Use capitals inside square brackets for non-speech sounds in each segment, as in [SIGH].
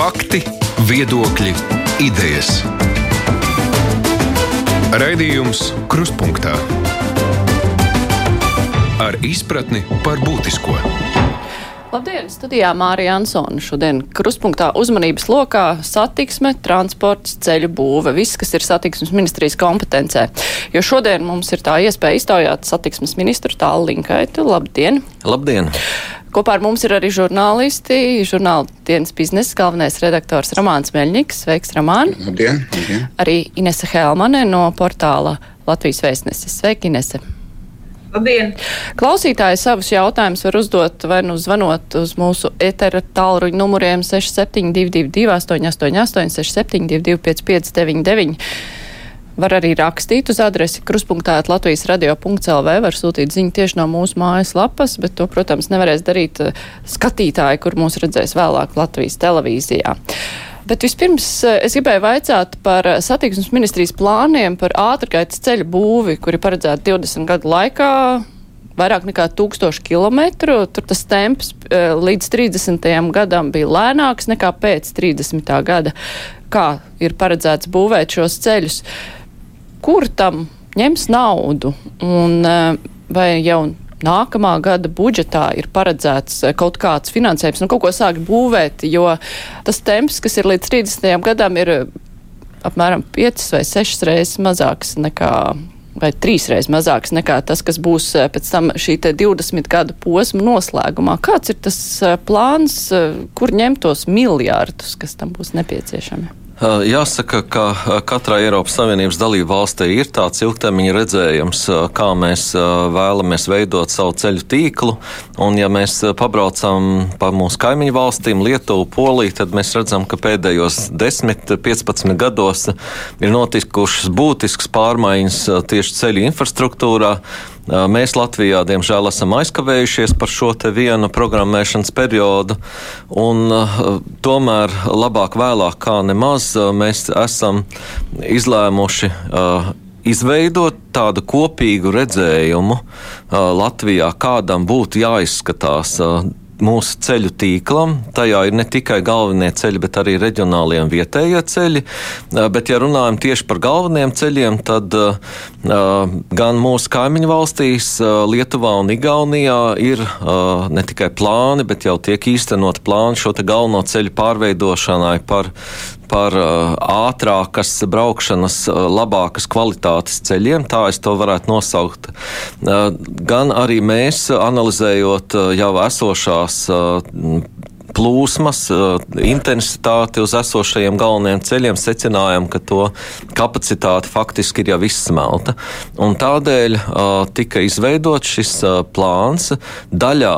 Fakti, viedokļi, idejas. Raidījums Krustpunktā ar izpratni par būtisko. Labdien! Studijā Mārija Ansona. Šodien kruspunktā uzmanības lokā satiksme, transports, ceļu būve, viss, kas ir satiksmes ministrijas kompetencē. Jo šodien mums ir tā iespēja iztaujāt satiksmes ministru Tālu Linkaitu. Labdien! Labdien! Kopā ar mums ir arī žurnālisti, žurnāla dienas biznesa galvenais redaktors Ramāns Meļņiks. Sveiks, Ramān! Labdien! labdien. Arī Inese Helmane no portāla Latvijas vēstneses. Sveiki, Inese! Labdien! Klausītāji savus jautājumus var uzdot vai nu zvanot uz mūsu etera tālruņa numuriem 6722, 888, 672, 559, var arī rakstīt uz adresi kruspunktā Latvijas radio.lv, var sūtīt ziņu tieši no mūsu mājas lapas, bet to, protams, nevarēs darīt eh, skatītāji, kur mūs redzēs vēlāk Latvijas televīzijā. Bet vispirms eh, es gribēju vaicāt par eh, satiksmes ministrijas plāniem par ātrgaitas ceļu būvi, kuri paredzēti 20 gadu laikā. Vairāk nekā 1000 km. Tur tas temps līdz 30. gadam bija lēnāks nekā pēc 30. gada. Kā ir paredzēts būvēt šos ceļus? Kur tam ņems naudu? Un vai jau nākamā gada budžetā ir paredzēts eh, kaut kāds finansējums, nu kaut ko sākt būvēt, jo tas temps, kas ir līdz 30. gadam, ir eh, apmēram 5 vai 6 reizes mazāks nekā vai trīsreiz mazāks nekā tas, kas būs pēc tam šī 20 gadu posma noslēgumā. Kāds ir tas plāns, kur ņemt tos miljārdus, kas tam būs nepieciešami? Jāsaka, ka katrai Eiropas Savienības dalību valstī ir tāds ilgtermiņa redzējums, kā mēs vēlamies veidot savu ceļu tīklu. Un, ja mēs pabraucam pa mūsu kaimiņu valstīm, Lietuvu, Poliju, tad mēs redzam, ka pēdējos 10, 15 gados ir notikušas būtiskas pārmaiņas tieši ceļu infrastruktūrā. Mēs Latvijā, diemžēl, esam aizkavējušies par šo vienu programmēšanas periodu, un tomēr labāk vēlāk kā nemaz mēs esam izlēmuši izveidot tādu kopīgu redzējumu Latvijā, kādam būtu jāizskatās mūsu ceļu tīklam. Tajā ir ne tikai galvenie ceļi, bet arī reģionālie un vietējie ceļi. Bet, ja runājam tieši par galvenajiem ceļiem, tad gan mūsu kaimiņu valstīs, Lietuvā un Igaunijā, ir ne tikai plāni, bet jau tiek īstenot plāni šo galveno ceļu pārveidošanai par par ātrākas braukšanas, labākas kvalitātes ceļiem, tā es to varētu nosaukt. Gan arī mēs, analizējot jau esošās plūsmas, eh, intensitāti uz esošajiem galvenajiem ceļiem, secinājām, ka to kapacitāte faktiski ir jau izsmelta. Un tādēļ uh, tika izveidots šis uh, plāns daļā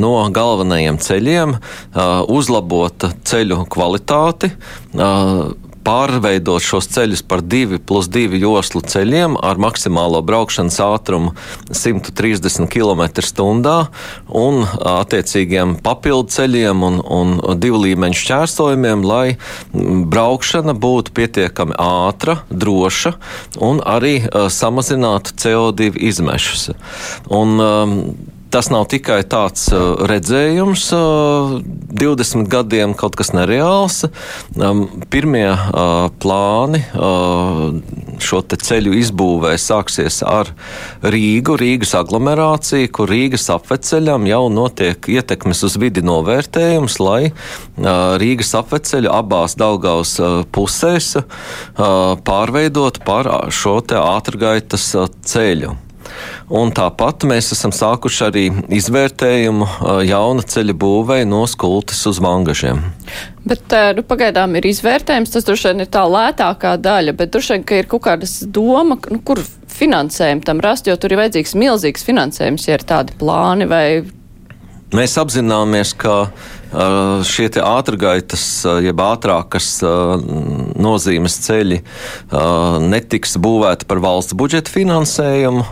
no galvenajiem ceļiem uzlabot ceļu kvalitāti pārveidot šos ceļus par 2 plus 2 joslu ceļiem ar maksimālo braukšanas ātrumu 130 km/h un attiecīgiem papildu ceļiem un, un divu līmeņu šķērsojumiem, lai braukšana būtu pietiekami ātra, droša un arī uh, samazinātu CO2 izmešus. Un, um, tas nav tikai tāds redzējums, 20 gadiem kaut kas nereāls. Um, pirmie uh, plāni uh, šo ceļu izbūvē sāksies ar Rīgu, Rīgas aglomerāciju, kur Rīgas apveceļam jau notiek ietekmes uz vidi novērtējums, lai uh, Rīgas apveceļu abās Daugaus uh, pusēs uh, pārveidot par šo te ātrgaitas uh, ceļu. Un tāpat mēs esam sākuši arī izvērtējumu jauna ceļa būvei no skultes uz mangažiem. Bet nu, pagaidām ir izvērtējums, tas droši vien ir tā lētākā daļa, bet droši vien, ka ir kaut kādas doma, nu, kur finansējumu tam rast, jo tur ir vajadzīgs milzīgs finansējums, ja ir tādi plāni vai. Mēs apzināmies, ka šie ātrgaitas, jeb ātrākas nozīmes ceļi netiks būvēti par valsts budžeta finansējumu.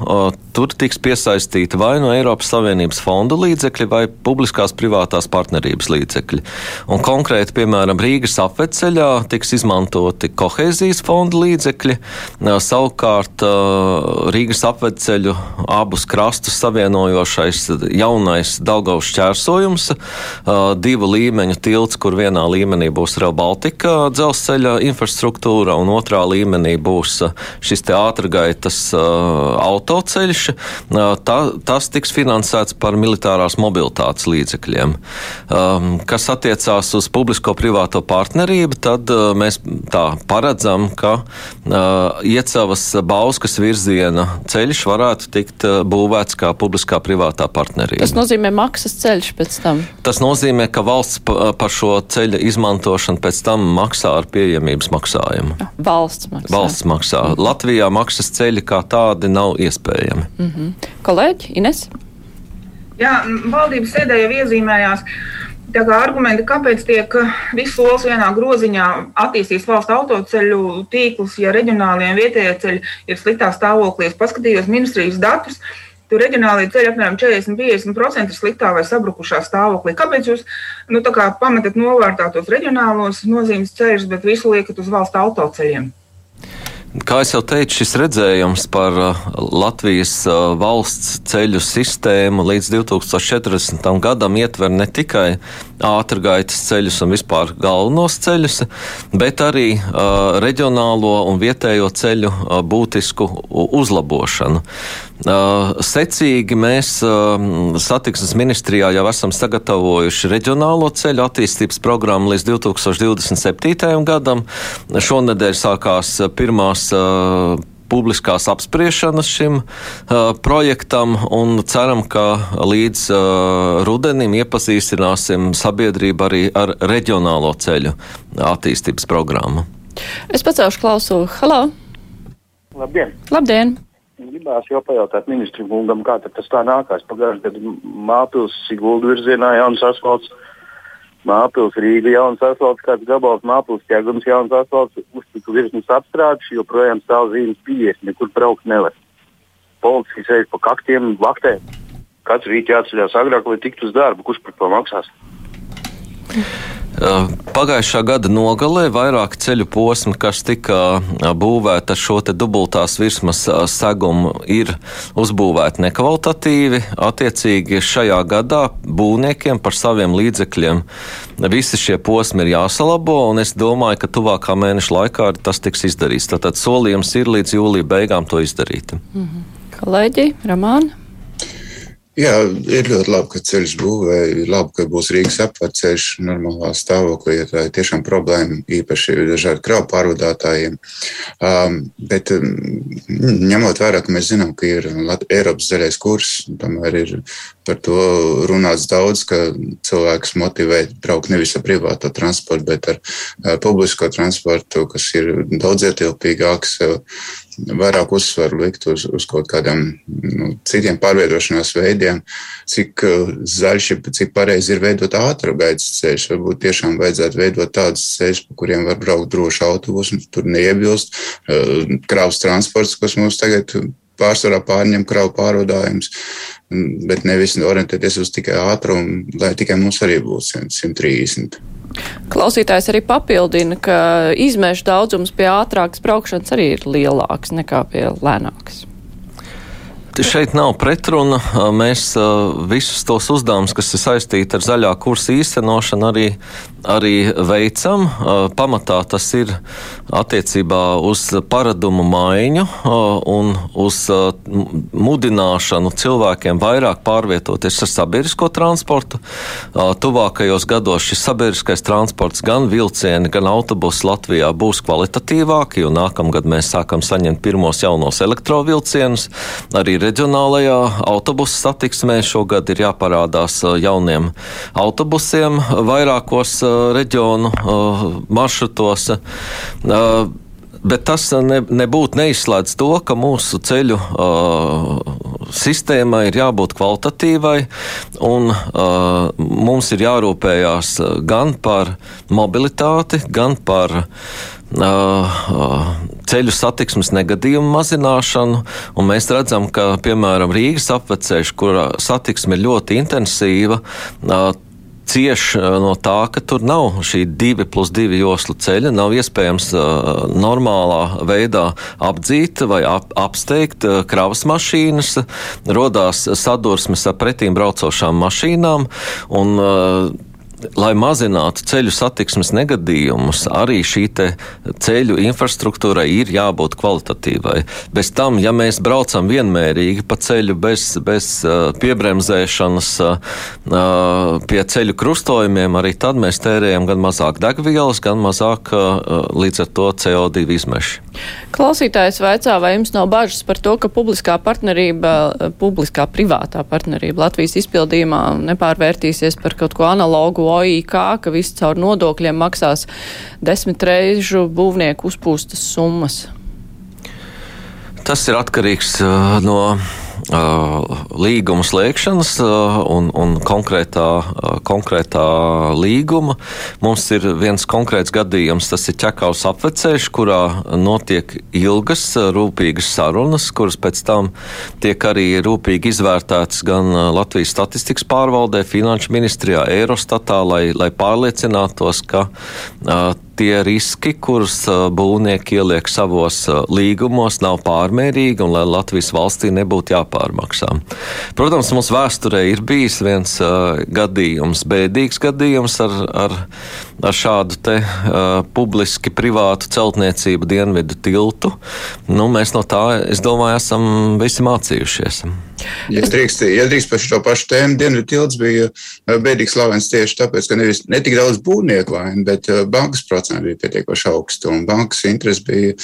Tur tiks piesaistīti vai no Eiropas Savienības fondu līdzekļi vai publiskās privātās partnerības līdzekļi. Un konkrēti, piemēram, Rīgas apveceļā tiks izmantoti kohēzijas fonda līdzekļi. Savukārt Rīgas apveceļu abus krastus savienojošais jaunais Daugavs šķērsojums divu līmeņu tilts, kur vienā līmenī būs Rail Baltica dzelzceļa infrastruktūra, un otrā līmenī būs šis te ātrgaitas autoceļš. Tā, tas tiks finansēts par militārās mobilitātes līdzekļiem. Kas attiecās uz publisko-privāto partnerību, tad mēs tā paredzam, ka iecavas Bauskas virziena ceļš varētu tikt būvēts kā publiskā-privātā partnerība. Tas nozīmē maksas ceļš pēc tam? Tas nozīmē, ka valsts par šo ceļa izmantošanu pēc tam maksā ar pieejamības maksājumu. Valsts maksā. Valsts maksā. Latvijā maksas ceļi kā tādi nav iespējami. Mm -hmm. Kolēģi, Ines? Jā, valdības sēdē jau iezīmējās. Tā kā argumenti, kāpēc tiek viss solis vienā groziņā attīstīs valsts autoceļu tīklus, ja reģionālie un vietējie ceļi ir sliktā stāvoklī. Es paskatījos ministrijas datus. Tur reģionālajie ceļi apmēram 40-50% ir sliktā vai sabrukušā stāvoklī. Kāpēc jūs nu, kā pametat novārtā tos reģionālos nozīmes ceļus, bet visu liekat uz valsts autoceļiem? Kā jau teicu, šis redzējums par uh, Latvijas uh, valsts ceļu sistēmu līdz 2040. gadam ietver ne tikai ātrgaitas ceļus un vispār galvenos ceļus, bet arī uh, reģionālo un vietējo ceļu uh, būtisku uzlabošanu. Uh, secīgi mēs uh, satiksmes ministrijā jau esam sagatavojuši reģionālo ceļu attīstības programmu līdz 2027. gadam. Šonedēļ sākās pirmās uh, publiskās apspriešanas šim uh, projektam un ceram, ka līdz uh, rudenim iepazīstināsim sabiedrību arī ar reģionālo ceļu attīstības programmu. Es pacelšu klausu. Halo! Labdien! Labdien! Gribās jau pajautāt ministru kungam, kā tas tā nākās. Pagājušajā gadā Māpils Sigulda virzienā jauns asfalts Māpils Rīga jauns asfalts, kāds gabals Māpils ķēgums jauns asfalts, uztiku virsmas apstrādes, joprojām stāv zīmes 50, nekur braukt nevar. Policija sēž pa kaktiem, vaktē. Katru rītu jāceļās agrāk, lai tiktu uz darbu. Kurš par to maksās? Pagājušā gada nogalē vairāk ceļu posmi, kas tika būvēti ar šo dubultās virsmas segumu, ir uzbūvēti nekvalitatīvi. Attiecīgi šajā gadā būvniekiem par saviem līdzekļiem visi šie posmi ir jāsalabo, un es domāju, ka tuvākā mēneša laikā tas tiks izdarīts. Tātad solījums ir līdz jūlija beigām to izdarīt. -hmm. Kolēģi, Ramāna? Jā, ir ļoti labi, ka ceļš būvē. Labi, ka būs Rīgas apceļš normālā stāvoklī. Ja tā ir tiešām problēma, īpaši dažādu kravu pārvadātājiem. Um, bet um, ņemot vērā, ka mēs zinām, ka ir Eiropas zaļais kurs, tomēr ir par to runāts daudz, ka cilvēks motivē braukt nevis ar privāto transportu, bet ar uh, publisko transportu, kas ir daudz ietilpīgāks. Uh, vairāk uzsvaru likt uz, uz kaut kādiem nu, citiem pārvietošanās veidiem, cik uh, zaļš ir, cik pareizi ir veidot ātrgaitas ceļus. Varbūt tiešām vajadzētu veidot tādus ceļus, pa kuriem var braukt droši autobusi, tur neiebilst uh, kravas transports, kas mums tagad pārsvarā pārņem kravu pārvadājumus, bet nevis orientēties uz tikai ātrumu, lai tikai mums arī būtu 130. Klausītājs arī papildina, ka izmešu daudzums pie ātrākas braukšanas arī ir lielāks nekā pie lēnākas. Šeit nav pretruna. Mēs visus tos uzdevumus, kas ir saistīti ar zaļā kursa īstenošanu, arī, arī veicam. Pamatā tas ir attiecībā uz paradumu maiņu un uz mudināšanu cilvēkiem vairāk pārvietoties ar sabiedrisko transportu. Tuvākajos gados šis sabiedriskais transports, gan vilcieni, gan autobusi Latvijā būs kvalitatīvāki, jo nākamgad mēs sākam saņemt pirmos jaunos elektrovilcienus. Arī reģionālajā autobusu satiksmē šogad ir jāparādās jauniem autobusiem vairākos reģionu maršrutos. Bet tas ne, nebūtu neizslēdz to, ka mūsu ceļu uh, sistēmai ir jābūt kvalitatīvai, un uh, mums ir jārūpējās gan par mobilitāti, gan par ceļu satiksmes negadījumu mazināšanu, un mēs redzam, ka, piemēram, Rīgas apveceļš, kur satiksme ir ļoti intensīva, cieš no tā, ka tur nav šī divi plus divi joslu ceļa, nav iespējams uh, normālā veidā apdzīt vai ap, apsteigt uh, kravas mašīnas, rodās sadursmes ar pretīm braucošām mašīnām, un uh, lai mazinātu ceļu satiksmes negadījumus, arī šī ceļu infrastruktūrai ir jābūt kvalitatīvai. Bez tam, ja mēs braucam vienmērīgi pa ceļu bez, bez uh, piebremzēšanas uh, pie ceļu krustojumiem, arī tad mēs tērējam gan mazāk degvielas, gan mazāk līdz ar to CO2 izmešu. Klausītājs vaicā, vai jums nav bažas par to, ka publiskā partnerība, publiskā privātā partnerība Latvijas izpildījumā nepārvērtīsies par kaut ko analogu OIK, ka viss caur nodokļiem maksās desmit reižu būvnieku uzpūstas summas? Tas ir atkarīgs uh, no līguma slēgšanas un, un konkrētā, konkrētā līguma. Mums ir viens konkrēts gadījums, tas ir ķekaus apveceļš, kurā notiek ilgas, rūpīgas sarunas, kuras pēc tam tiek arī rūpīgi izvērtētas gan Latvijas statistikas pārvaldē, Finanšu ministrijā, Eirostatā, lai, lai pārliecinātos, ka uh, tie riski, kurus būvnieki ieliek savos līgumos, nav pārmērīgi un lai Latvijas valstī nebūtu jāpārmaksā. Protams, mums vēsturē ir bijis viens uh, gadījums, bēdīgs gadījums ar, ar, ar šādu te uh, publiski privātu celtniecību dienvidu tiltu. Nu, mēs no tā, es domāju, esam visi mācījušies. Ja drīkst, ja drīkst par šo pašu tēmu, Dienvidu tilts bija bēdīgs slavens tieši tāpēc, ka nevis ne tik daudz būvnieku vaina, bet bankas procenti bija pietiekoši augsti un bankas interesi bija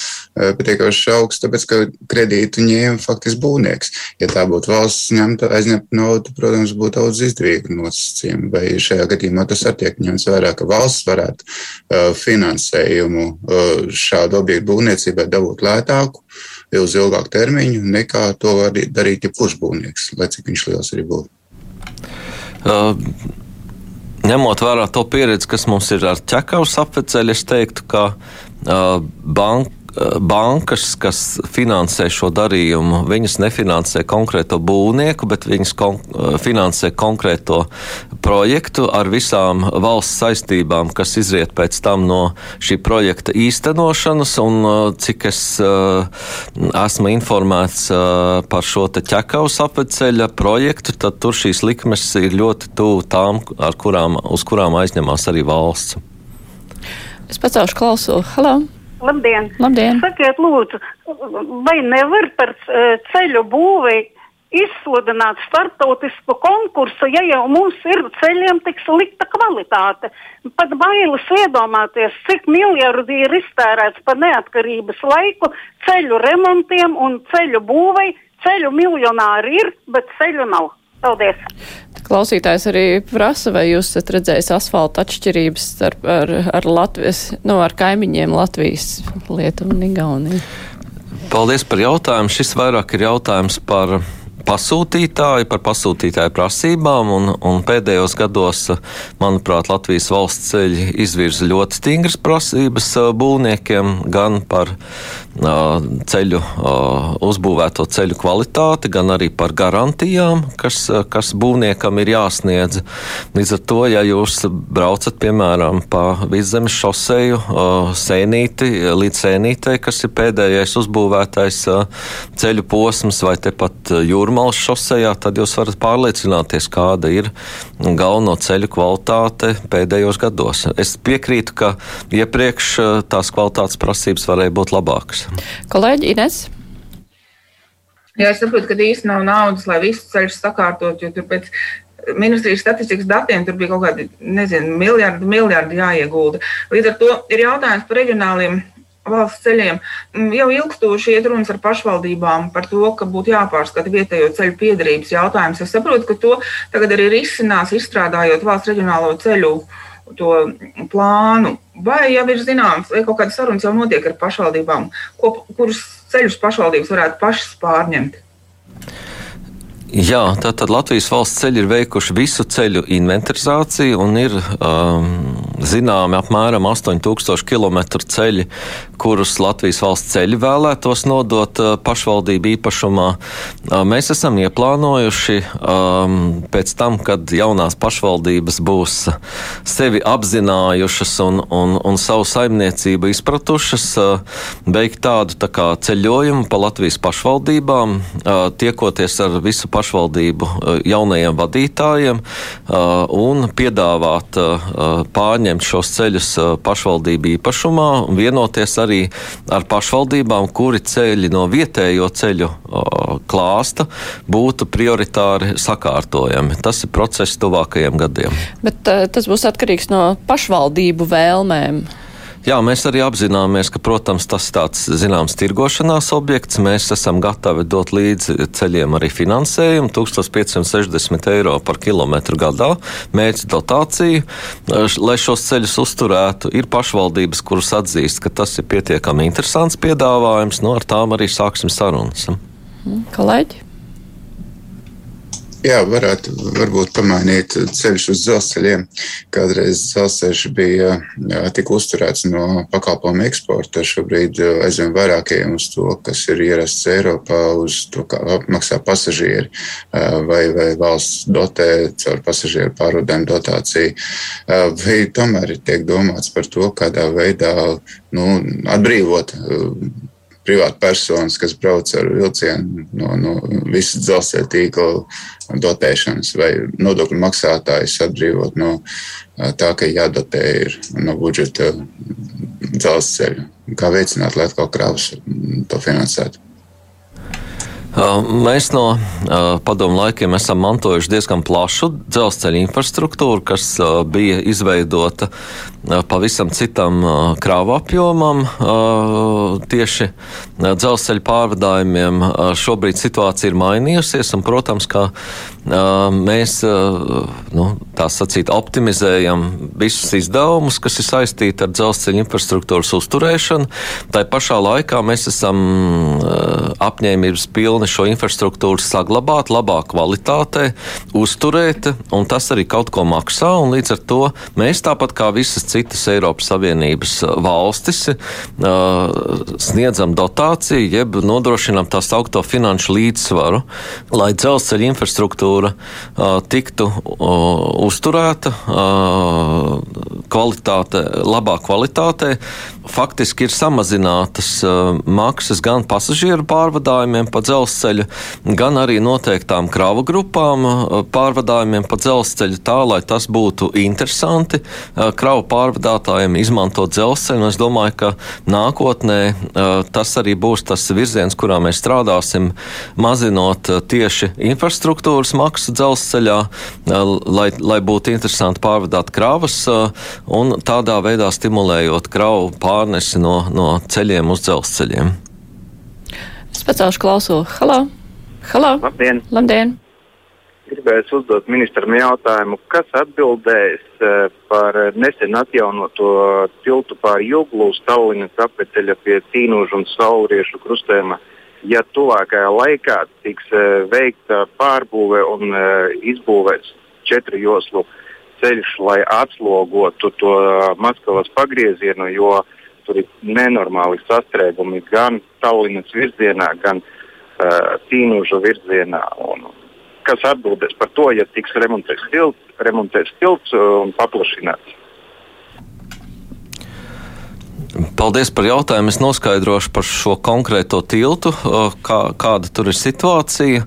pietiekoši augsti, tāpēc, ka kredītu ņēma faktiski būvnieks. Ja tā būtu valsts ņemta, aizņemta nauda, protams, būtu daudz izdevīga nosacījuma. Vai šajā gadījumā tas arī tiek ņemts vērā, ka valsts varētu uh, finansējumu uh, šādu objektu būvniecībai dabūt lētāku uz ilgāku termiņu, nekā to var darīt jebkurš būvnieks, lai cik viņš liels arī būtu. Uh, ņemot vērā to pieredzi, kas mums ir ar ķekavas apveceļu, es teiktu, ka uh, banka bankas, kas finansē šo darījumu, viņas nefinansē konkrēto būvnieku, bet viņas kon eh, finansē konkrēto projektu ar visām valsts saistībām, kas izriet pēc tam no šī projekta īstenošanas. Un, eh, cik es uh, esmu informēts par šo te ķekavas apveceļa projektu, tad tur šīs likmes ir ļoti tuvu tām, kurām, uz kurām aizņemās arī valsts. Es pacelšu klausu. Halo! Labdien! Labdien. Sakiet, lūdzu, vai nevar par e, ceļu būvi izsludināt startautisku konkursu, ja jau mums ir ceļiem tik slikta kvalitāte? Pat bailes iedomāties, cik miljardi ir iztērēts par neatkarības laiku ceļu remontiem un ceļu būvei. Ceļu miljonāri ir, bet ceļu nav. Paldies! Klausītājs arī prasa, vai jūs esat redzējis asfalta atšķirības starp, ar, ar Latvijas, nu, ar kaimiņiem Latvijas, Lietuvu un Igauniju? Paldies par jautājumu. Šis vairāk ir jautājums par pasūtītāji, par pasūtītāju prasībām, un, un pēdējos gados, manuprāt, Latvijas valsts ceļi izvirza ļoti stingras prasības būvniekiem gan par ceļu, uzbūvēto ceļu kvalitāti, gan arī par garantijām, kas, kas būvniekam ir jāsniedz. Līdz ar to, ja jūs braucat, piemēram, pa vidzemes šoseju sēnīti līdz sēnītei, kas ir pēdējais uzbūvētais ceļu posms, vai tepat jūrmālas šosejā, tad jūs varat pārliecināties, kāda ir galveno ceļu kvalitāte pēdējos gados. Es piekrītu, ka iepriekš tās kvalitātes prasības varēja būt labākas. Kolēģi Ines? Jā, es saprotu, ka īsti nav naudas, lai visus ceļus sakārtot, jo tur pēc ministrijas statistikas datiem tur bija kaut kādi, nezinu, miljardi, miljardi jāiegulda. Līdz ar to ir jautājums par reģionāliem valsts ceļiem. Mm, jau ilgstoši iet runas ar pašvaldībām par to, ka būtu jāpārskata vietējo ceļu piedarības jautājums. Es saprotu, ka to tagad arī risinās, izstrādājot valsts reģionālo ceļu to plānu, vai jau ir zināms, vai kaut kādas sarunas jau notiek ar pašvaldībām, ko, kurus ceļus pašvaldības varētu pašas pārņemt? Jā, tātad Latvijas valsts ceļi ir veikuši visu ceļu inventarizāciju un ir um, zināmi apmēram 8000 km ceļi, kurus Latvijas valsts ceļi vēlētos nodot pašvaldību īpašumā. Mēs esam ieplānojuši pēc tam, kad jaunās pašvaldības būs sevi apzinājušas un, un, un savu saimniecību izpratušas, beigt tādu tā kā ceļojumu pa Latvijas pašvaldībām, tiekoties ar visu pašvaldību jaunajiem vadītājiem un piedāvāt pārņemt šos ceļus pašvaldību īpašumā un vienoties arī ar pašvaldībām, kuri ceļi no vietējo ceļu klāsta būtu prioritāri sakārtojami. Tas ir process tuvākajiem gadiem. Bet tas būs atkarīgs no pašvaldību vēlmēm. Jā, mēs arī apzināmies, ka, protams, tas ir tāds zināms tirgošanās objekts. Mēs esam gatavi dot līdzi ceļiem arī finansējumu - 1560 eiro par kilometru gadā, mērķa dotāciju. Lai šos ceļus uzturētu, ir pašvaldības, kuras atzīst, ka tas ir pietiekami interesants piedāvājums. Nu, ar tām arī sāksim sarunas. Kolēģi? Jā, varētu varbūt pamainīt ceļus uz dzelzceļiem. Kādreiz dzelzceļš bija jā, tik uzturēts no pakalpojumu eksporta, šobrīd aizvien vairāk ejam uz to, kas ir ierasts Eiropā, uz to, kā apmaksā pasažieri vai, vai valsts dotē caur pasažieru pārvadēm dotāciju. Vai tomēr tiek domāts par to, kādā veidā nu, atbrīvot privātpersonas, kas brauc ar vilcienu no, no visas dzelzceļa tīkla dotēšanas, vai nodokļu maksātājus atbrīvot no tā, ka jādotē ir no budžeta dzelzceļa. Kā veicināt, lai atkal krāvas to finansētu? Mēs no padomu laikiem esam mantojuši diezgan plašu dzelzceļa infrastruktūru, kas bija izveidota pavisam citam krāvu apjomam, tieši dzelzceļa pārvadājumiem. Šobrīd situācija ir mainījusies, un, protams, ka mēs nu, tā sacīt, optimizējam visus izdevumus, kas ir saistīti ar dzelzceļa infrastruktūras uzturēšanu. Tā pašā laikā mēs esam apņēmības pilni šo infrastruktūru saglabāt labā kvalitātē, uzturēt, un tas arī kaut ko maksā. Līdz ar to mēs tāpat kā visas citas Eiropas Savienības uh, valstis uh, sniedzam dotāciju, jeb nodrošinām tā saukto finanšu līdzsvaru, lai dzelzceļa infrastruktūra uh, tiktu uzturēta kvalitāte, labā kvalitātē. Faktiski ir samazinātas maksas gan pasažieru pārvadājumiem pa dzelzceļu, gan arī noteiktām kravu grupām pārvadājumiem pa dzelzceļu tā, lai tas būtu interesanti kravu pārvadājumiem pārvadātājiem izmantot dzelzceļu. Es domāju, ka nākotnē tas arī būs tas virziens, kurā mēs strādāsim, mazinot tieši infrastruktūras maksu dzelzceļā, lai, lai būtu interesanti pārvadāt kravas un tādā veidā stimulējot kravu pārnesi no, no ceļiem uz dzelzceļiem. Es pacēlšu klausulu. Halo! Halo! Labdien! Labdien. Gribēju uzdot ministram jautājumu, kas atbildēs eh, par nesen atjaunoto tiltu pāri Juglu uz Tallinas apveceļa pie Tīnūžu un Sauriešu krustējuma. Ja tuvākajā laikā tiks eh, veikta pārbūve un eh, izbūvēts četru joslu ceļš, lai atslogotu to Maskavas pagriezienu, jo tur ir nenormāli sastrēgumi gan Tallinas virzienā, gan uh, Tīnūžu virzienā. Un, kas atbildēs par to, ja tiks remontēts tilts, remontēts tilts uh, un paplašināts. Paldies par jautājumu. Es noskaidrošu par šo konkrēto tiltu, kā, kāda tur ir situācija.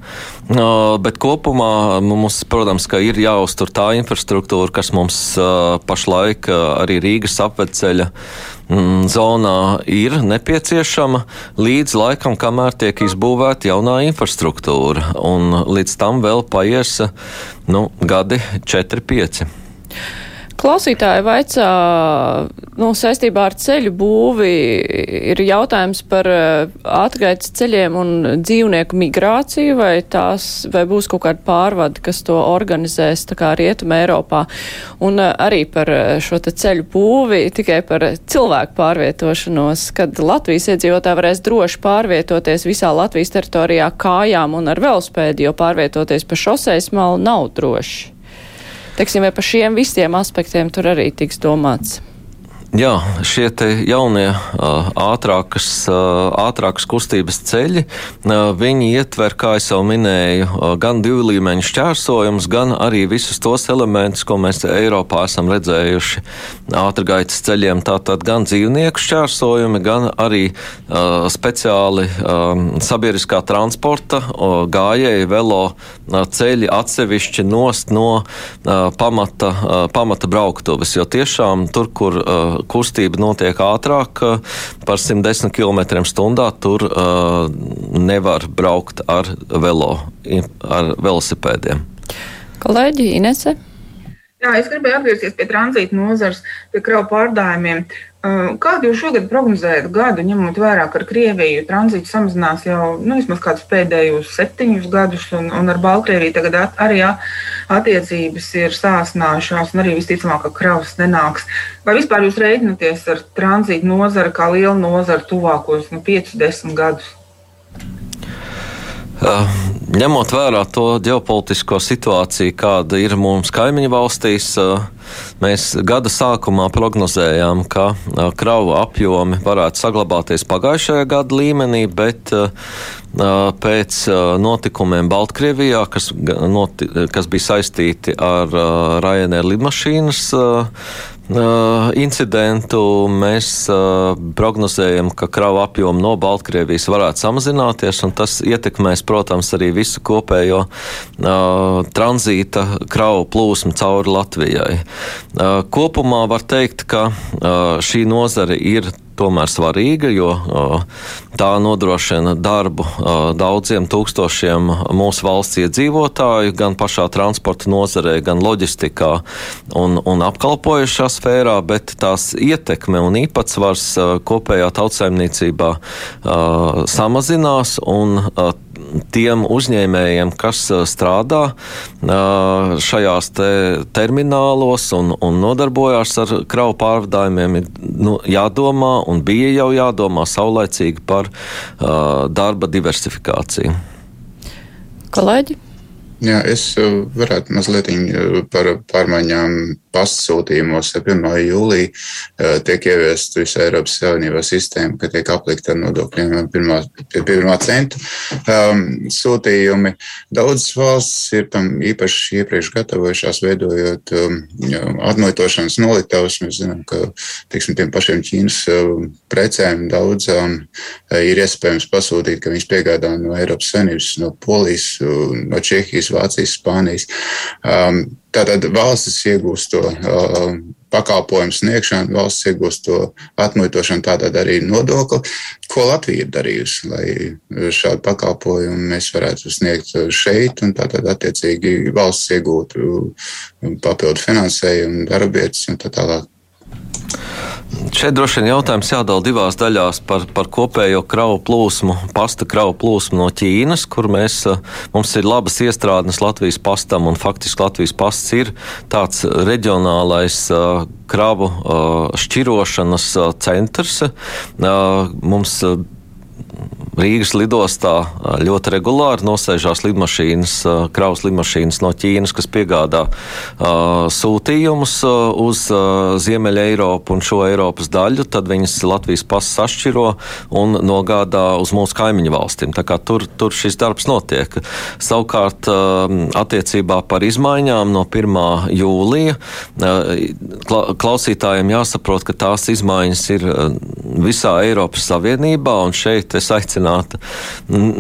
Bet kopumā mums, protams, ir jāuztur tā infrastruktūra, kas mums pašlaik arī Rīgas apveceļa mm, zonā ir nepieciešama līdz laikam, kamēr tiek izbūvēta jaunā infrastruktūra. Un līdz tam vēl paies nu, gadi 4-5. Klausītāji vaicā, nu, saistībā ar ceļu būvi ir jautājums par eh, atgaitas ceļiem un dzīvnieku migrāciju, vai tās, vai būs kaut kāda pārvada, kas to organizēs, tā kā Rietuma Eiropā, un eh, arī par eh, šo te ceļu būvi, tikai par cilvēku pārvietošanos, kad Latvijas iedzīvotāji varēs droši pārvietoties visā Latvijas teritorijā kājām un ar velospēdu, jo pārvietoties pa šoseis malu nav droši. Teiksim, vai par šiem visiem aspektiem tur arī tiks domāts? Jā, šie jaunie ātrākas, ātrākas kustības ceļi, viņi ietver, kā jau minēju, gan divu līmeņu šķērsojumus, gan arī visus tos elementus, ko mēs Eiropā esam redzējuši ātrgaitas ceļiem. Tātad gan dzīvnieku šķērsojumi, gan arī speciāli sabiedriskā transporta gājēji velo ceļi atsevišķi nost no pamata, pamata brauktuves, jo tiešām tur, kur kustība notiek ātrāk par 110 km/h, tur uh, nevar braukt ar velo, ar velosipēdiem. Kolēģi Inese? Jā, es gribēju atgriezties pie tranzīta nozares, pie kravu pārdājumiem. Kādu jūs šogad prognozējat gadu, ņemot vērā, ka ar Krieviju tranzīts samazinās jau nu, vismaz kādus pēdējos septiņus gadus, un, un ar Baltkrieviju tagad at, arī attiecības ir sāsnājušās, un arī visticamāk, ka kravas nenāks. Vai vispār jūs rēķinaties ar tranzītu nozari kā lielu nozari tuvākos nu, 5-10 gadus? Uh, ņemot vērā to ģeopolitisko situāciju, kāda ir mūsu kaimiņu valstīs, uh, mēs gada sākumā prognozējām, ka kravu apjomi varētu saglabāties pagājušajā gada līmenī, bet pēc notikumiem Baltkrievijā, kas, noti, kas bija saistīti ar Ryanair lidmašīnas incidentu mēs prognozējam, ka kravu apjomu no Baltkrievijas varētu samazināties, un tas ietekmēs, protams, arī visu kopējo tranzīta kravu plūsmu cauri Latvijai. Kopumā var teikt, ka šī nozare ir tomēr svarīga, jo tā nodrošina darbu daudziem tūkstošiem mūsu valsts iedzīvotāju, gan pašā transporta nozarē, gan loģistikā un, un apkalpojušā sfērā, bet tās ietekme un īpatsvars kopējā tautsaimniecībā samazinās un tiem uzņēmējiem, kas strādā šajās te terminālos un, un nodarbojās ar kravu pārvadājumiem, ir nu, jādomā un bija jau jādomā saulēcīgi par darba diversifikāciju. Kolēģi? Jā, es varētu mazliet par pārmaiņām pasūtījumos ar 1. jūliju eh, tiek ieviesta visā Eiropas Savienībā sistēma, ka tiek aplikta ar nodokļiem no pirmā, pie pirmā centu um, sūtījumi. Daudzas valstis ir tam īpaši iepriekš gatavojušās, veidojot um, atmuitošanas noliktavas. Mēs zinām, ka tiksim, tiem pašiem Ķīnas um, precēm daudzām uh, ir iespējams pasūtīt, ka viņas piegādā no Eiropas Savienības, no Polijas, no Čehijas, Vācijas, Spānijas. Um, Tātad valstis iegūst to uh, pakalpojumu sniegšanu, valsts iegūst to atmuitošanu, tātad arī nodokli. Ko Latvija ir darījusi, lai šādu pakalpojumu mēs varētu sniegt šeit, un tātad attiecīgi valsts iegūtu papildu finansējumu, darbietas un tā tālāk. Šeit droši vien jautājums jādala divās daļās par, par kopējo kravu plūsmu, pasta kravu plūsmu no Ķīnas, kur mēs, eh, mums ir labas iestrādes Latvijas pastam, un faktiski Latvijas pasts ir tāds reģionālais uh, kravu uh, šķirošanas centrs. Mums Rīgas lidostā ļoti regulāri nosēžās lidmašīnas, kravas lidmašīnas no Ķīnas, kas piegādā uh, sūtījumus uh, uz uh, Ziemeļa Eiropu un šo Eiropas daļu, tad viņas Latvijas pasas sašķiro un nogādā uz mūsu kaimiņu valstīm. Tur, tur šis darbs notiek. Savukārt attiecībā par izmaiņām no 1. jūlija klausītājiem jāsaprot, ka tās izmaiņas ir visā Eiropas Savienībā un šeit es aicinu aicināta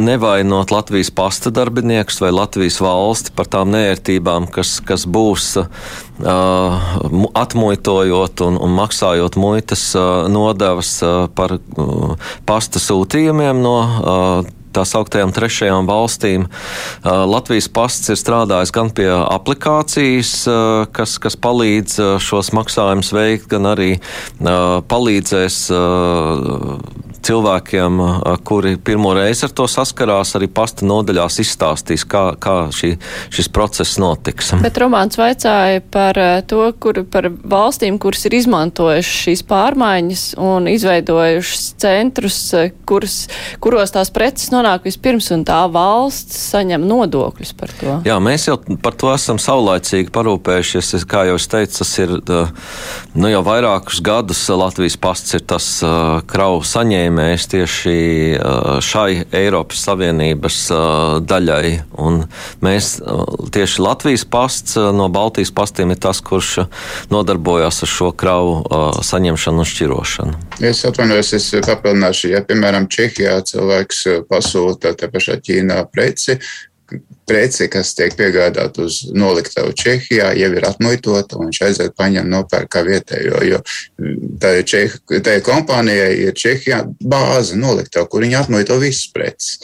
nevainot Latvijas pasta darbiniekus vai Latvijas valsti par tām nērtībām, kas, kas būs uh, atmuitojot un, un maksājot muitas uh, nodevas uh, par uh, pasta sūtījumiem no uh, tā sauktējām trešajām valstīm. Latvijas pasts ir strādājis gan pie aplikācijas, kas, kas palīdz šos maksājumus veikt, gan arī palīdzēs cilvēkiem, kuri pirmo reizi ar to saskarās, arī pasta nodaļās izstāstīs, kā, kā šī, šis process notiks. Bet Romāns vaicāja par to, kur, par valstīm, kuras ir izmantojušas šīs pārmaiņas un izveidojušas centrus, kuras, kuros tās preces nonāk vispirms un tā valsts saņem nodokļus par to. Jā, mēs jau par to esam saulaicīgi parūpējušies. Kā jau es teicu, tas ir nu, jau vairākus gadus Latvijas pasts ir tas kravu saņēmējs tieši uh, šai Eiropas Savienības daļai. Un mēs tieši Latvijas pasts no Baltijas pastiem ir tas, kurš nodarbojas ar šo kravu saņemšanu un šķirošanu. Es atvainojos, es papildināšu, ja piemēram Čehijā cilvēks pasūta te pašā Ķīnā preci, preci, kas tiek piegādāta uz noliktavu Čehijā, jau ir atmuitota, un viņš aiziet paņem nopērk kā vietējo. Jo tā Čeh, kompānijai ir Čehijā bāze noliktava, kur viņi atmuito visas preces.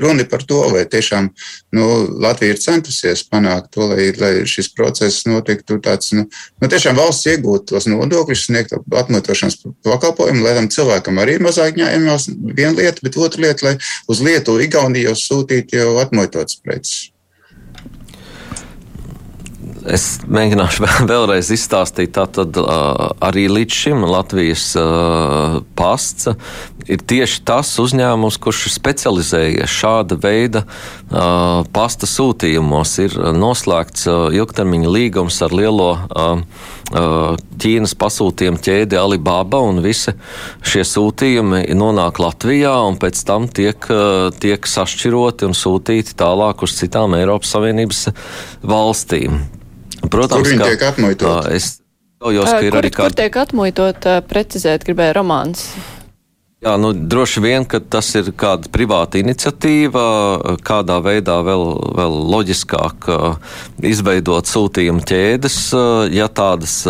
Runa par to, vai tiešām nu, Latvija ir centusies panākt to, lai, lai šis process notiktu tāds, nu, nu tiešām valsts iegūtu tos nodokļus, sniegt atmuitošanas pakalpojumu, lai tam cilvēkam arī mazāk ņēmās viena lieta, bet otra lieta, lai uz Lietuvu, Igauniju jau sūtītu jau atmuitotas preces preces. Es mēģināšu [LAUGHS] vēlreiz izstāstīt. Tātad arī līdz šim Latvijas pasts ir tieši tas uzņēmums, kurš ir specializējies šāda veida pasta sūtījumos. Ir noslēgts ilgtermiņa līgums ar lielo Ķīnas pasūtījumu ķēdi Alibaba, un visi šie sūtījumi nonāk Latvijā un pēc tam tiek, tiek sašķiroti un sūtīti tālāk uz citām Eiropas Savienības valstīm. Protams, kur viņi tiek atmuitot? Es jaujos, ka ir kur, arī kāda. Kur tiek atmuitot, precizēt gribēja romāns. Jā, nu, droši vien, ka tas ir kāda privāta iniciatīva, kādā veidā vēl, vēl loģiskāk izveidot sūtījumu ķēdes. Ja tādas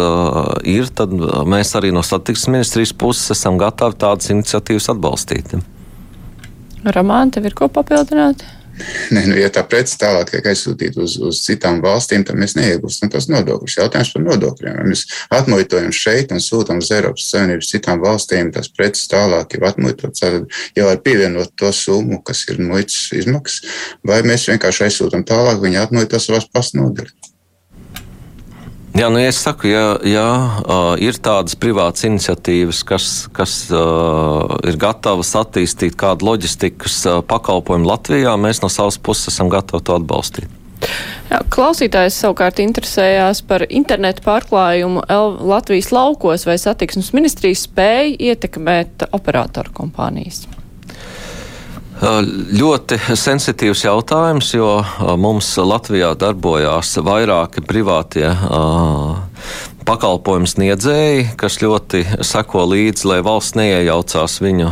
ir, tad mēs arī no satiksmes ministrijas puses esam gatavi tādas iniciatīvas atbalstīt. Ramāna, tev ir ko papildināt? [LAUGHS] Ne, nu, ja tā prece tālāk tiek aizsūtīta uz, uz citām valstīm, tad mēs neiegūstam tos nodokļus. Jautājums par nodokļiem. Ja mēs atmuitojam šeit un sūtām uz Eiropas Savienības citām valstīm, tas preces tālāk jau atmuitots, jau var pievienot to summu, kas ir muitas izmaksas, vai mēs vienkārši aizsūtām tālāk, viņi atmuito savās pasnodaļas. Jā, nu, ja es saku, ja, ja uh, ir tādas privātas iniciatīvas, kas, kas uh, ir gatavas attīstīt kādu loģistikas uh, pakalpojumu Latvijā, mēs no savas puses esam gatavi to atbalstīt. Jā, klausītājs savukārt interesējās par internetu pārklājumu Latvijas laukos vai satiksmes ministrijas spēju ietekmēt operatoru kompānijas. Ļoti sensitīvs jautājums, jo mums Latvijā darbojās vairāki privātie pakalpojumu sniedzēji, kas ļoti seko līdzi, lai valsts neiejaucās viņu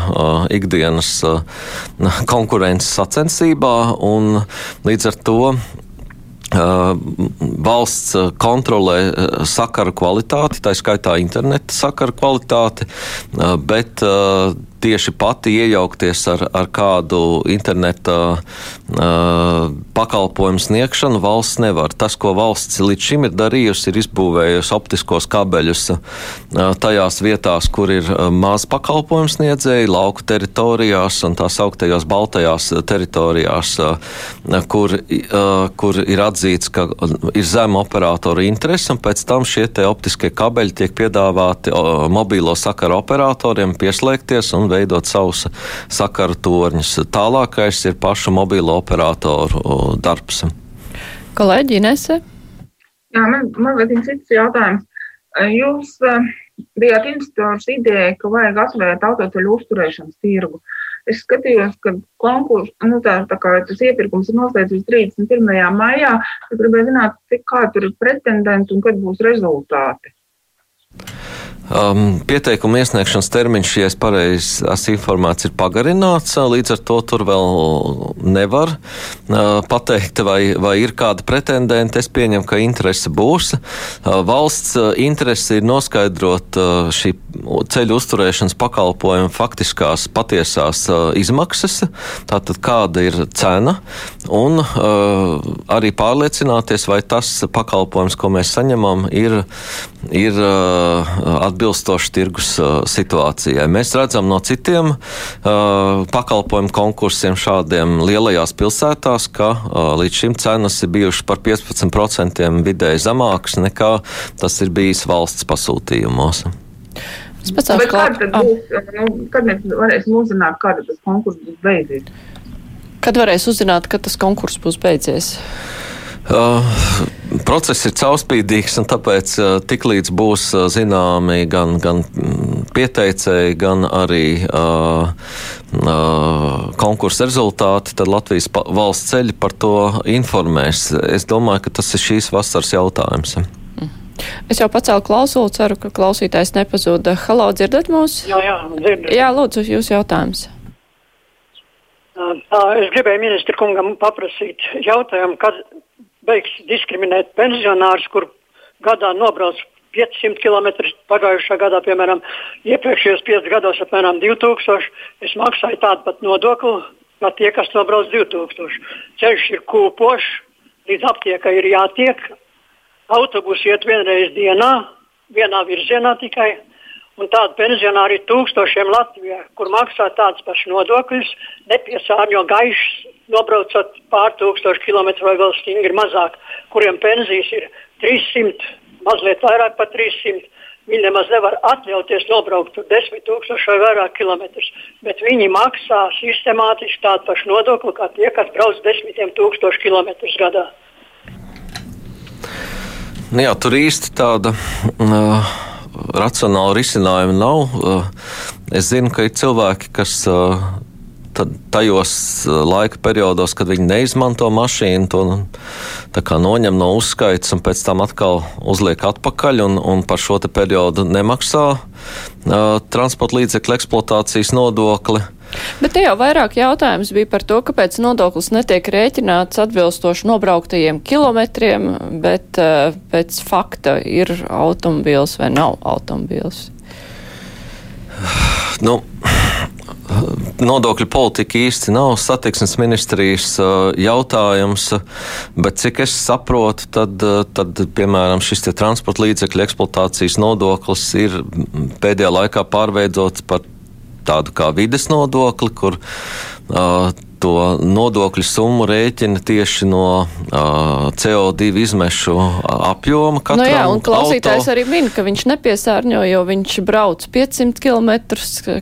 ikdienas konkurences sacensībā, līdz ar to valsts kontrolē sakaru kvalitāti, tā skaitā interneta sakaru kvalitāti, bet tieši pati iejaukties ar, ar kādu interneta uh, pakalpojumu sniegšanu valsts nevar. Tas, ko valsts līdz šim ir darījusi, ir izbūvējusi optiskos kabeļus uh, tajās vietās, kur ir maz pakalpojumu sniedzēji, lauku teritorijās un tās augtajās baltajās teritorijās, uh, kur, uh, kur ir atzīts, ka ir zema operatoru interese, un pēc tam šie optiskie kabeļi tiek piedāvāti uh, mobīlo sakaru operatoriem pieslēgties un veidot savus sakaru torņus. Tālākais ir pašu mobilo operatoru darbs. Kolēģi Inese? Jā, man, man vēl viens cits jautājums. Jūs uh, bijāt institūts ideja, ka vajag atvērt autoceļu uzturēšanas tirgu. Es skatījos, ka konkurss, nu tā, tā kā tas iepirkums ir noslēdzies 31. maijā, tad gribēju zināt, cik kā tur ir pretendenti un kad būs rezultāti. Um, pieteikuma iesniegšanas termiņš, ja es pareizi esmu informēts, ir pagarināts. Līdz ar to tur vēl nevar uh, pateikt, vai, vai ir kāda pretendenta. Es pieņemu, ka interese būs. Uh, valsts uh, interese ir noskaidrot uh, šī ceļu uzturēšanas pakalpojuma faktiskās patiesās uh, izmaksas, tātad kāda ir cena, un uh, arī pārliecināties, vai tas pakalpojums, ko mēs saņemam, ir ir atbilstoši tirgus situācijai. Mēs redzam no citiem pakalpojumu konkursiem šādiem lielajās pilsētās, ka līdz šim cenas ir bijušas par 15% vidēji zemākas nekā tas ir bijis valsts pasūtījumos. Bet kāda tad būs, nu, kad mēs varēsim uzzināt, kāda tas konkurss būs beidzies? Kad varēs uzzināt, kad tas konkurss būs beidzies? Uh, process ir caurspīdīgs, un tāpēc uh, tiklīdz būs uh, zināmi gan, gan mm, pieteicēji, gan arī uh, uh, konkursa rezultāti, tad Latvijas valsts ceļi par to informēs. Es domāju, ka tas ir šīs vasaras jautājums. Mhm. Es jau pacēlu klausulu, ceru, ka klausītājs nepazuda. Halo, dzirdat mūs? Jā, jā, dzirdat. Jā, lūdzu, jūs jautājums. Es gribēju ministru kungam paprasīt jautājumu, kad beigs diskriminēt pensionārus, kur gadā nobrauc 500 km. Pagājušā gadā, piemēram, iepriekšējos 5 gados apmēram 2000. Es maksāju tādu pat nodokli, kā tie, kas nobrauc 2000. Ceļš ir kūpošs, līdz aptiekai ir jātiek. Autobusi iet vienreiz dienā, vienā virzienā tikai. Un tādu pensionāri ir tūkstošiem Latvijā, kur maksā tādas pašas nodokļus, nepiesārņo gaišs, nobraucot pār tūkstošu kilometru vai vēl stingri mazāk, kuriem pensijas ir 300, mazliet vairāk par 300. Viņi nemaz nevar atļauties nobraukt 10 tūkstoši vai vairāk kilometrus, bet viņi maksā sistemātiski tādu pašu nodokli kā tie, kas brauc desmitiem tūkstošu kilometrus gadā. Nu jā, tur īsti tāda. Uh racionāla risinājuma nav. Eh, es zinu, ka ir cilvēki, kas eh, tajos eh, laika periodos, kad viņi neizmanto mašīnu, to noņem no uzskaitas un pēc tam atkal uzliek atpakaļ un, un par šo periodu nemaksā uh, transporta līdzekļu eksploatācijas nodokli. Bet te jau vairāk jautājums bija par to, kāpēc nodoklis netiek rēķināts atbilstoši nobrauktajiem kilometriem, bet uh, pēc fakta ir automobīls vai nav automobīls. Nu, nodokļu politika īsti nav satiksmes ministrijas uh, jautājums, bet cik es saprotu, tad, uh, tad piemēram, šis transporta līdzekļu eksploatācijas nodoklis ir pēdējā laikā pārveidots par tādu kā vides nodokli, kur uh, to nodokļu summu rēķina tieši no uh, CO2 izmešu apjoma. Nu jā, un klausītājs auto. arī min, ka viņš nepiesārņo, jo viņš brauc 500 km,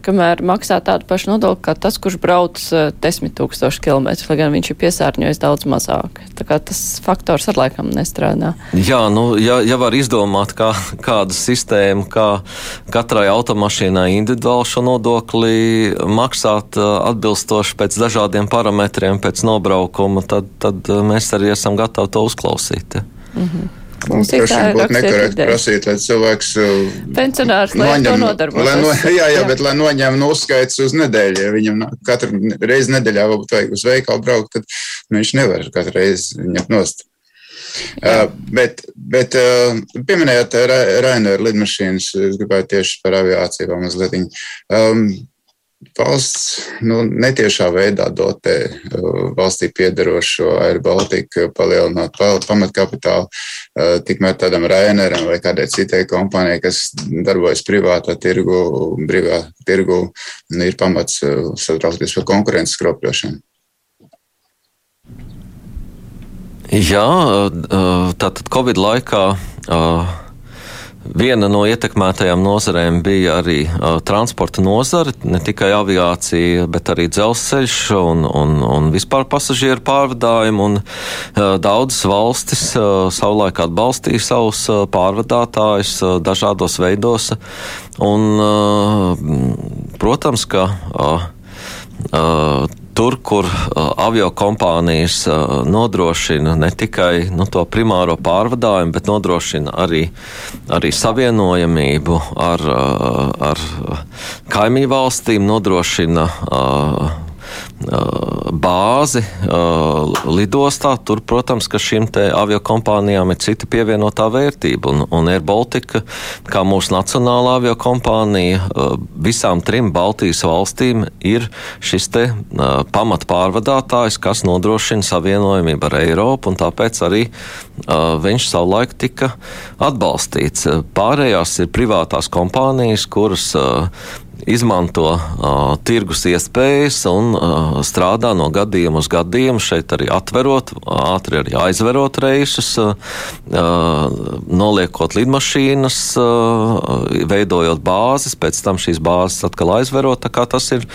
kamēr maksā tādu pašu nodokli kā tas, kurš brauc uh, 10 tūkstoši km, lai gan viņš ir piesārņojis daudz mazāk. Tā kā tas faktors ar laikam nestrādā. Jā, nu, ja, ja var izdomāt kā, kādu sistēmu, kā katrai automašīnai individuāli šo nodokli maksāt atbilstoši pēc dažādiem tādiem parametriem pēc nobraukuma, tad, tad uh, mēs arī esam gatavi to uzklausīt. Ja. Mm -hmm. Mums ir būtu nekorekti prasīt, lai cilvēks uh, pensionārs noņem, lai no, [LAUGHS] jā, jā, jā, bet lai noņem no uzskaits uz nedēļu. Ja viņam katru reizi nedēļā varbūt vajag uz veikalu braukt, tad nu, viņš nevar katru reizi ņemt nost. Uh, bet, bet uh, pieminējot Rainer lidmašīnas, es gribēju tieši par aviāciju vēl mazliet. Um, valsts nu, netiešā veidā dotē uh, valstī piedarošo Air Baltica palielināt pamatkapitālu, uh, tikmēr tādam Raineram vai kādai citai kompānijai, kas darbojas privātā tirgu, brīvā tirgu, ir pamats uh, satraukties par konkurences skropļošanu. Jā, tātad Covid laikā Viena no ietekmētajām nozarēm bija arī uh, transporta nozare, ne tikai aviācija, bet arī dzelzceļš un, un, un vispār pasažieru pārvadājumi. Un, uh, daudzas valstis uh, savulaik atbalstīja savus uh, pārvadātājus uh, dažādos veidos. Un, uh, protams, ka uh, uh, tur, kur uh, avio kompānijas uh, nodrošina ne tikai nu, to primāro pārvadājumu, bet nodrošina arī, arī savienojamību ar, uh, ar kaimiņu valstīm, nodrošina bāzi lidostā. Tur, protams, ka šīm avio kompānijām ir cita pievienotā vērtība. Un, un Air Baltica, kā mūsu nacionālā avio kompānija, visām trim Baltijas valstīm ir šis te pamatpārvadātājs, kas nodrošina savienojumību ar Eiropu, un tāpēc arī viņš savulaik tika atbalstīts. Pārējās ir privātās kompānijas, kuras izmanto uh, tirgus iespējas un uh, strādā no gadījuma uz gadījumu, šeit arī atverot, ātri arī aizverot reisus, uh, noliekot lidmašīnas, uh, veidojot bāzes, pēc tam šīs bāzes atkal aizverot, tas ir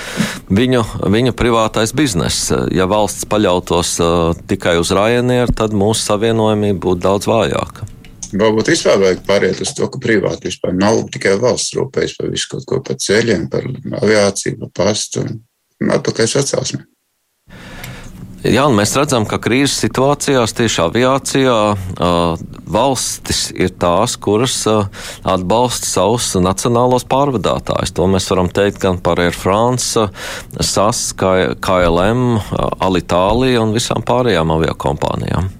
viņu, viņu privātais bizness. Ja valsts paļautos uh, tikai uz Ryanair, tad mūsu savienojumība būtu daudz vājāka. Varbūt vispār vajag pāriet uz to, ka privāti vispār nav tikai valsts rūpējas par visu kaut ko, par ceļiem, par aviāciju, par pastu un atpakaļ sacelsmi. Jā, un mēs redzam, ka krīzes situācijās tieši aviācijā uh, valstis ir tās, kuras uh, atbalsta savus nacionālos pārvadātājus. To mēs varam teikt gan par Air France, SAS, KLM, Alitālija un visām pārējām aviokompānijām.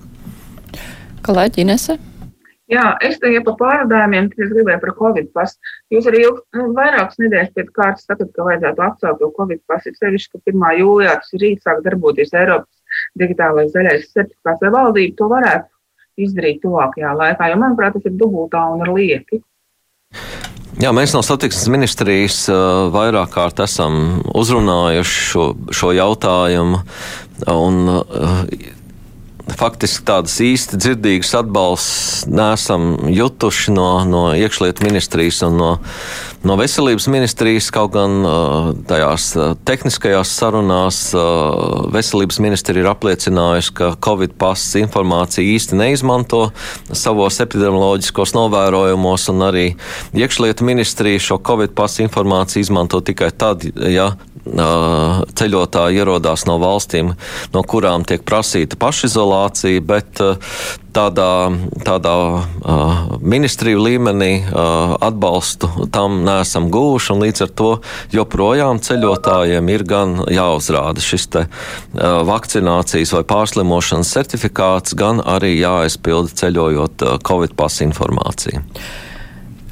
Kolēģi Inese? Jā, es te jau par pārādājumiem, es gribēju par Covid pasu. Jūs arī ilg, nu, vairākas nedēļas pēc kārtas sakat, ka vajadzētu atcelt to Covid pasu. Sevišķi, ka 1. jūlijā tas ir rīt sāk darboties Eiropas digitālais zaļais certifikāts, vai valdība to varētu izdarīt tuvākajā laikā, jo, manuprāt, tas ir dubultā un ar lieki. Jā, mēs no satiksmes ministrijas uh, vairāk kārt esam uzrunājuši šo, šo jautājumu. Un, uh, faktiski tādas īsti dzirdīgas atbalsts nesam jutuši no, no iekšlietu ministrijas un no, no veselības ministrijas, kaut gan tajās tehniskajās sarunās veselības ministri ir apliecinājusi, ka Covid pasas informāciju īsti neizmanto savos epidemioloģiskos novērojumos, un arī iekšlietu ministrija šo Covid pasu informāciju izmanto tikai tad, ja ceļotāji ierodās no valstīm, no kurām tiek prasīta pašizolācija, bet tādā, tādā ministriju līmenī atbalstu tam nesam gūši, un līdz ar to joprojām ceļotājiem ir gan jāuzrāda šis te vakcinācijas vai pārslimošanas certifikāts, gan arī jāaizpilda ceļojot Covid pasu informāciju.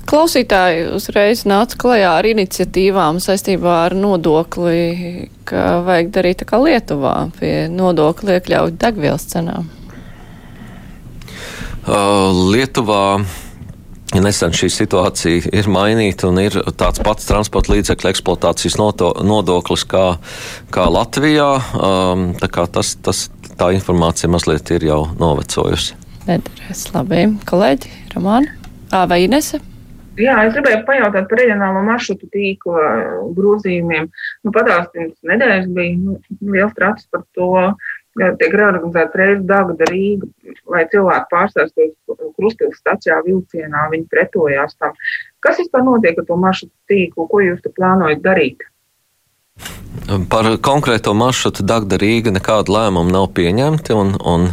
Klausītāji uzreiz nāca klajā ar iniciatīvām saistībā ar nodokli, ka vajag darīt tā kā Lietuvā pie nodokli iekļaut degvielas cenām. Uh, Lietuvā nesen šī situācija ir mainīta un ir tāds pats transporta līdzekļu eksploatācijas nodoklis kā, kā Latvijā, um, tā kā tas, tas, tā informācija mazliet ir jau novecojusi. Nederēs labi. Kolēģi, Ramāna, vai Inese? Jā, es gribēju pajautāt par reģionālo maršrutu tīkla grozījumiem. Nu, Padāstījums nedēļas bija nu, liels traks par to, ka tiek reorganizēta reize Dagda Rīga, lai cilvēki pārstāstos Krustpils stacijā vilcienā, viņi pretojās tam. Kas vispār notiek ar to maršrutu tīklu? Ko jūs plānojat darīt? Par konkrēto maršrutu Dagda Rīga nekāda lēmuma nav pieņemta, un, un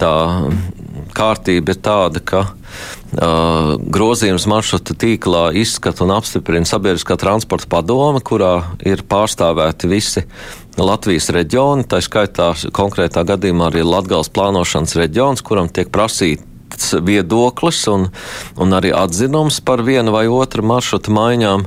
tā kārtība ir tāda, ka uh, grozījums maršruta tīklā izskata un apstiprina sabiedriskā transporta padome, kurā ir pārstāvēti visi Latvijas reģioni, tā skaitā konkrētā gadījumā arī Latgals plānošanas reģions, kuram tiek prasīta sniegts viedoklis un, un arī atzinums par vienu vai otru maršrutu maiņām.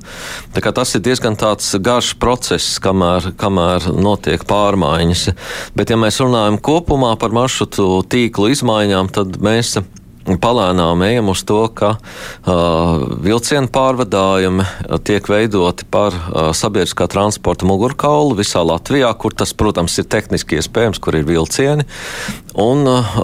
Tas ir diezgan garš process, kamēr, kamēr notiek pārmaiņas. Bet, ja mēs runājam kopumā par maršrutu tīklu izmaiņām, tad mēs palēnām ejam uz to, ka uh, vilcienu pārvadājumi tiek veidoti par uh, sabiedriskā transporta mugurkaulu visā Latvijā, kur tas, protams, ir tehniski iespējams, kur ir vilcieni. Un, uh,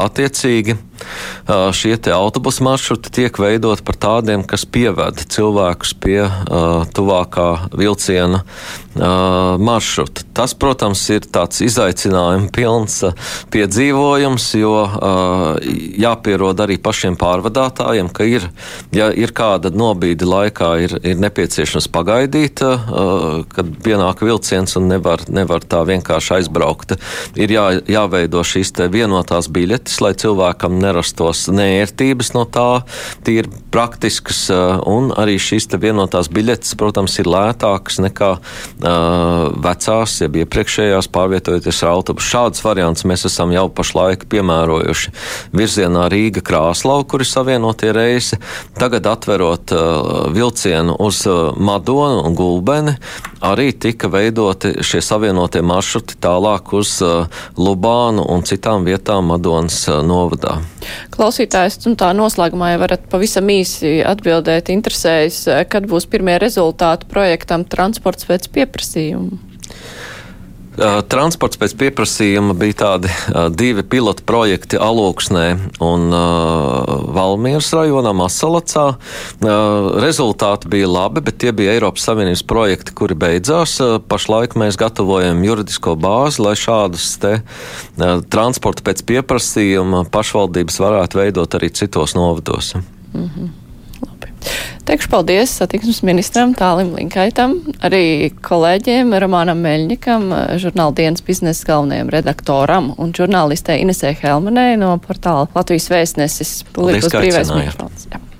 attiecīgi, uh, šie autobusu maršruti tiek veidoti par tādiem, kas pieveda cilvēkus pie uh, tuvākā vilciena uh, maršruta. Tas, protams, ir tāds izaicinājums pilns uh, piedzīvojums, jo uh, jāpierod arī pašiem pārvadātājiem, ka ir, ja ir kāda nobīde laikā, ir, ir nepieciešams pagaidīt, uh, kad pienāk vilciens un nevar, nevar tā vienkārši aizbraukt. Ir jā, jāveido šīs vienotās biļetes, lai cilvēkam nerastos neērtības no tā, tīri praktiskas, un arī šīs vienotās biļetes, protams, ir lētākas nekā vecās, jeb iepriekšējās pārvietojoties ar autobusu. Šādus variantus mēs esam jau pašlaik piemērojuši virzienā Rīga Krāslau, kur ir savienotie reisi. Tagad atverot vilcienu uz Madonu un Gulbeni, arī tika veidoti šie savienotie maršruti tālāk uz Lubānu un citām vietām Madonas novadā. Klausītājs, un tā noslēgumā ja varat pavisam īsi atbildēt, interesējas, kad būs pirmie rezultāti projektam transports pēc pieprasījuma. Transports pēc pieprasījuma bija tādi divi pilotu projekti Alūksnē un Valmieras rajonā, Masalacā. Rezultāti bija labi, bet tie bija Eiropas Savienības projekti, kuri beidzās. Pašlaik mēs gatavojam juridisko bāzi, lai šādus te transportu pēc pieprasījuma pašvaldības varētu veidot arī citos novados. Mm -hmm. Teikšu paldies satiksmes ministram Tālim Linkaitam, arī kolēģiem Romānam Meļņikam, žurnāla dienas biznesa galvenajam redaktoram un žurnālistē Inesē Helmanē no portāla Latvijas vēstnesis. Paldies, ka aicinājāt.